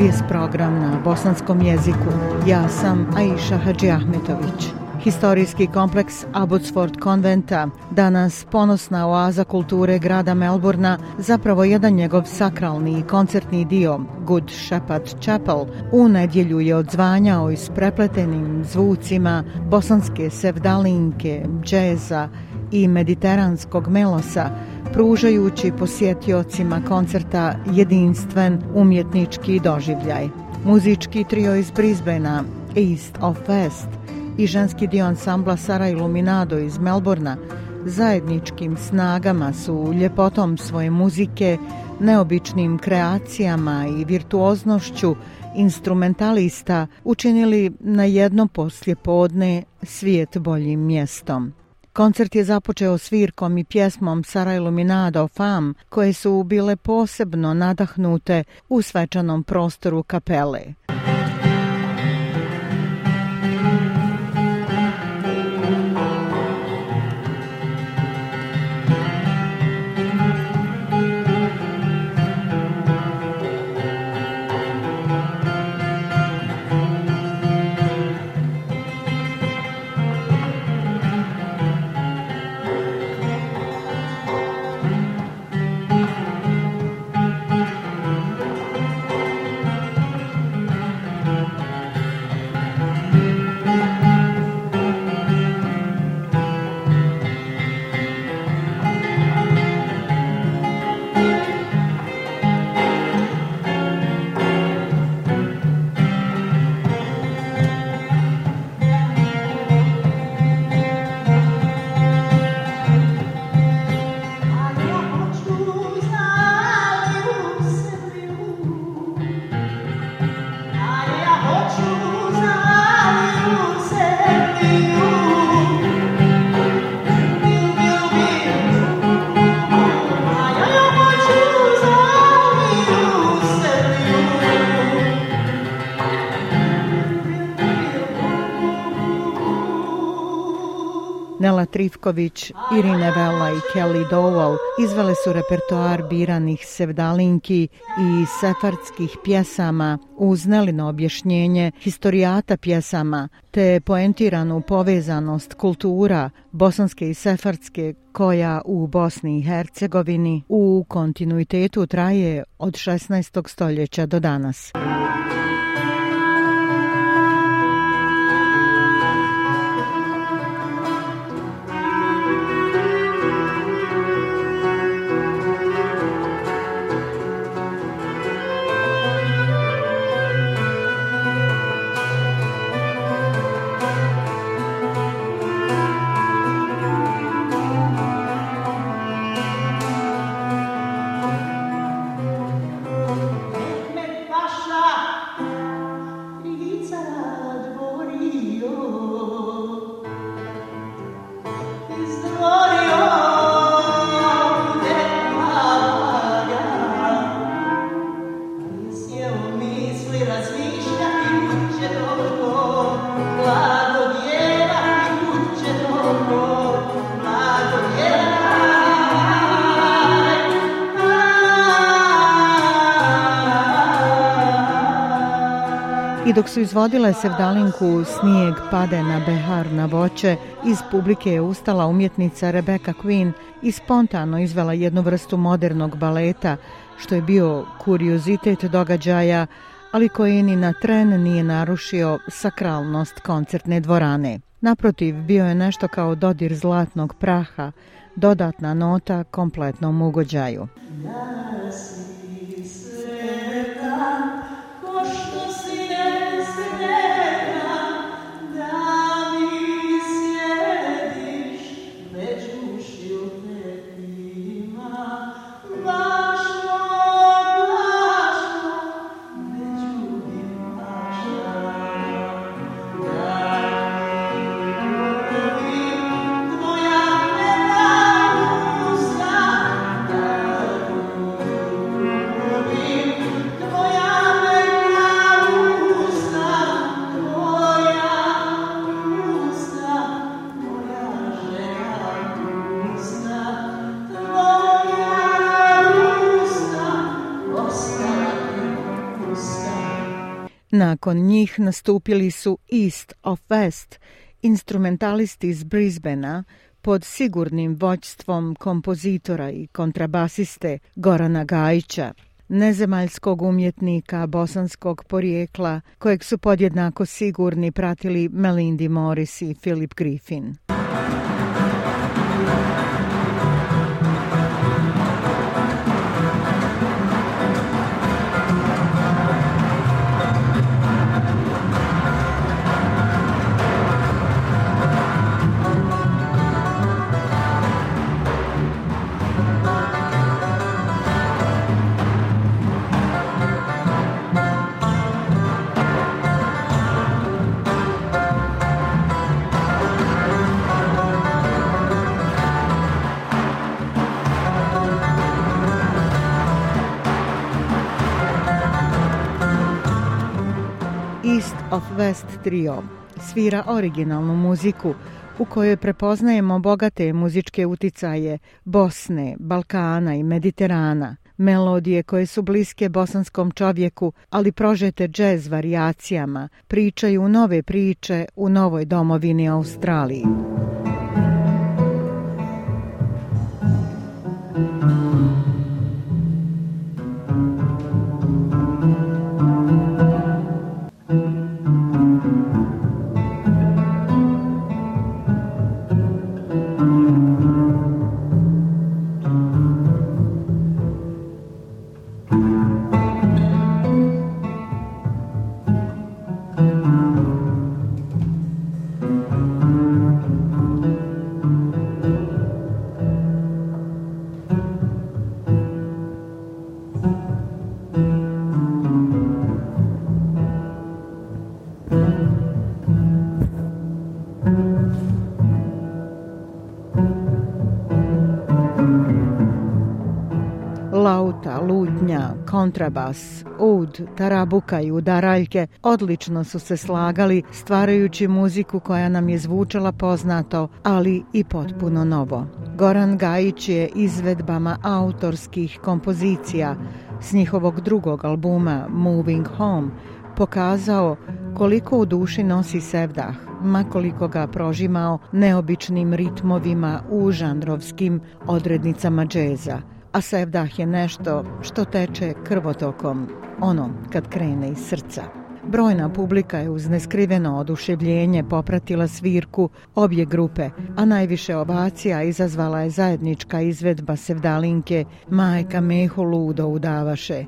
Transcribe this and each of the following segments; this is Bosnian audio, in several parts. SBS program na bosanskom jeziku. Ja sam Aisha Hadži Ahmetović. Historijski kompleks Abbotsford konventa, danas ponosna oaza kulture grada Melburna, zapravo jedan njegov sakralni i koncertni dio, Good Shepherd Chapel, u nedjelju je odzvanjao isprepletenim zvucima bosanske sevdalinke, džeza, i mediteranskog melosa, pružajući posjetiocima koncerta jedinstven umjetnički doživljaj. Muzički trio iz Brisbanea, East of Fest, i ženski dio ansambla Sara Iluminado iz Melbourna zajedničkim snagama su ljepotom svoje muzike, neobičnim kreacijama i virtuoznošću instrumentalista učinili na jedno poslje podne svijet boljim mjestom. Koncert je započeo svirkom i pjesmom Saraj Luminado Fam, koje su bile posebno nadahnute u svečanom prostoru kapele. Muzika Nela Trifković, Irina Vela i Kelly Dowell izvele su repertoar biranih sevdalinki i sefardskih pjesama uz nelino objašnjenje historijata pjesama te poentiranu povezanost kultura bosanske i sefardske koja u Bosni i Hercegovini u kontinuitetu traje od 16. stoljeća do danas. Muzika I dok su izvodile sevdalinku, snijeg pade na behar na voće, iz publike je ustala umjetnica Rebecca Quinn i spontano izvela jednu vrstu modernog baleta, što je bio kuriozitet događaja, ali koji ni na tren nije narušio sakralnost koncertne dvorane. Naprotiv, bio je nešto kao dodir zlatnog praha, dodatna nota kompletnom ugođaju. Nasi. Nakon njih nastupili su East of West, instrumentalisti iz Brisbanea pod sigurnim voćstvom kompozitora i kontrabasiste Gorana Gajića, nezemaljskog umjetnika bosanskog porijekla kojeg su podjednako sigurni pratili Melindi Morris i Philip Griffin. Muzika of West Trio svira originalnu muziku u kojoj prepoznajemo bogate muzičke uticaje Bosne, Balkana i Mediterana, melodije koje su bliske bosanskom čovjeku, ali prožete džez varijacijama, pričaju nove priče u novoj domovini Australiji. Australiji. violina, kontrabas, ud, tarabuka i udaraljke odlično su se slagali stvarajući muziku koja nam je zvučala poznato, ali i potpuno novo. Goran Gajić je izvedbama autorskih kompozicija s njihovog drugog albuma Moving Home pokazao koliko u duši nosi sevdah, makoliko ga prožimao neobičnim ritmovima u žandrovskim odrednicama džeza – a sevdah je nešto što teče krvotokom, ono kad krene iz srca. Brojna publika je uz neskriveno oduševljenje popratila svirku obje grupe, a najviše ovacija izazvala je zajednička izvedba Sevdalinke Majka Meho Ludo udavaše,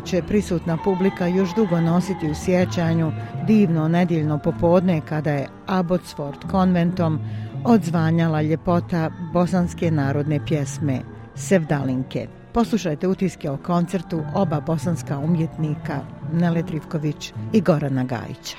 će prisutna publika još dugo nositi u sjećanju divno nedjeljno popodne kada je Abbotsford konventom odzvanjala ljepota bosanske narodne pjesme Sevdalinke. Poslušajte utiske o koncertu oba bosanska umjetnika Nele Trivković i Gorana Gajića.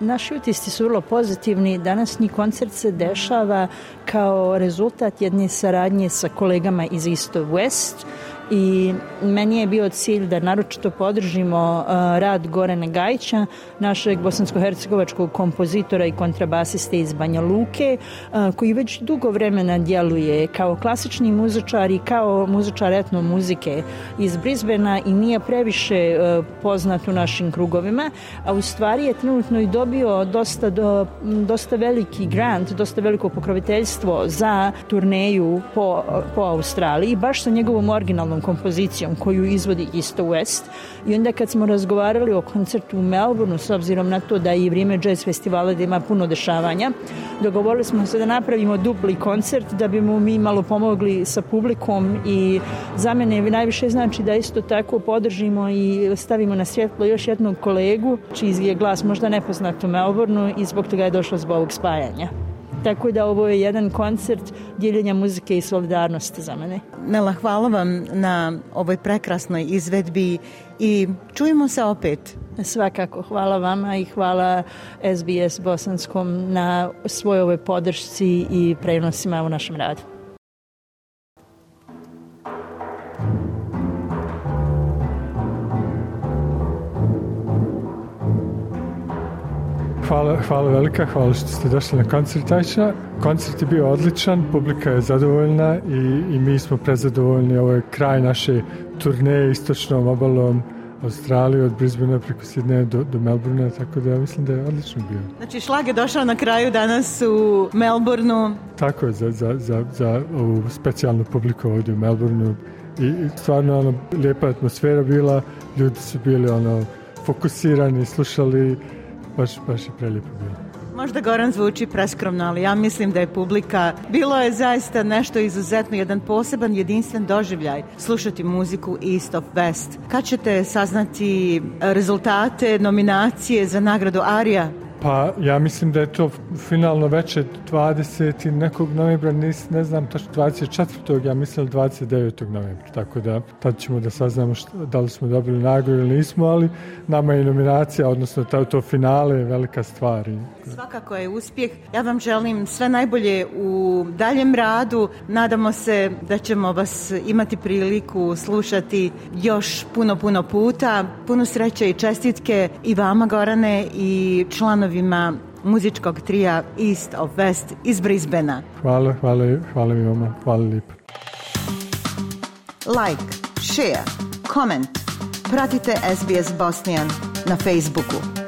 Naši utisti su vrlo pozitivni. Danasnji koncert se dešava kao rezultat jedne saradnje sa kolegama iz East of West, i meni je bio cilj da naročito podržimo uh, rad Gorene Gajića, našeg bosansko-hercegovačkog kompozitora i kontrabasiste iz Banja Luke, uh, koji već dugo vremena djeluje kao klasični muzičar i kao muzičar etno muzike iz Brisbena i nije previše uh, poznat u našim krugovima, a u stvari je trenutno i dobio dosta, do, dosta veliki grant, dosta veliko pokroviteljstvo za turneju po, po Australiji, baš sa njegovom originalnom kompozicijom koju izvodi isto West. I onda kad smo razgovarali o koncertu u Melbourneu, s obzirom na to da je i vrijeme jazz festivala da ima puno dešavanja, dogovorili smo se da napravimo dupli koncert da bi mu mi malo pomogli sa publikom i za mene najviše znači da isto tako podržimo i stavimo na svjetlo još jednog kolegu čiji je glas možda nepoznat u Melbourneu i zbog toga je došlo zbog ovog spajanja. Tako da ovo je jedan koncert djeljenja muzike i solidarnosti za mene. Nela, hvala vam na ovoj prekrasnoj izvedbi i čujemo se opet. Svakako, hvala vama i hvala SBS Bosanskom na svojoj ovoj podršci i prenosima u našem radu. hvala, hvala velika, hvala što ste došli na koncert Ajša. Koncert je bio odličan, publika je zadovoljna i, i mi smo prezadovoljni. Ovo je kraj naše turneje istočnom obalom Australije od Brisbanea preko Sidne do, do Melbournea, tako da ja mislim da je odlično bio. Znači, šlag je došao na kraju danas u Melbourneu. Tako je, za, za, za, za ovu specijalnu publiku ovdje u Melbourneu. I, i stvarno, ono, lijepa atmosfera bila, ljudi su bili, ono, fokusirani, slušali, baš, baš je prelijepo bilo. Možda Goran zvuči preskromno, ali ja mislim da je publika bilo je zaista nešto izuzetno, jedan poseban, jedinstven doživljaj slušati muziku East of West. Kad ćete saznati e, rezultate nominacije za nagradu Arija? Pa ja mislim da je to finalno veče 20. i nekog novembra, nis, ne znam, tačno 24. ja mislim 29. novembra, tako da tad ćemo da saznamo šta, da li smo dobili nagru ili nismo, ali nama je nominacija, odnosno to, to finale je velika stvar i Svakako je uspjeh. Ja vam želim sve najbolje u daljem radu. Nadamo se da ćemo vas imati priliku slušati još puno, puno puta. Puno sreće i čestitke i vama, Gorane, i članovima muzičkog trija East of West iz Brisbena. Hvala, hvala, hvala mi vama. Hvala lipo. Like, share, comment. Pratite SBS Bosnijan na Facebooku.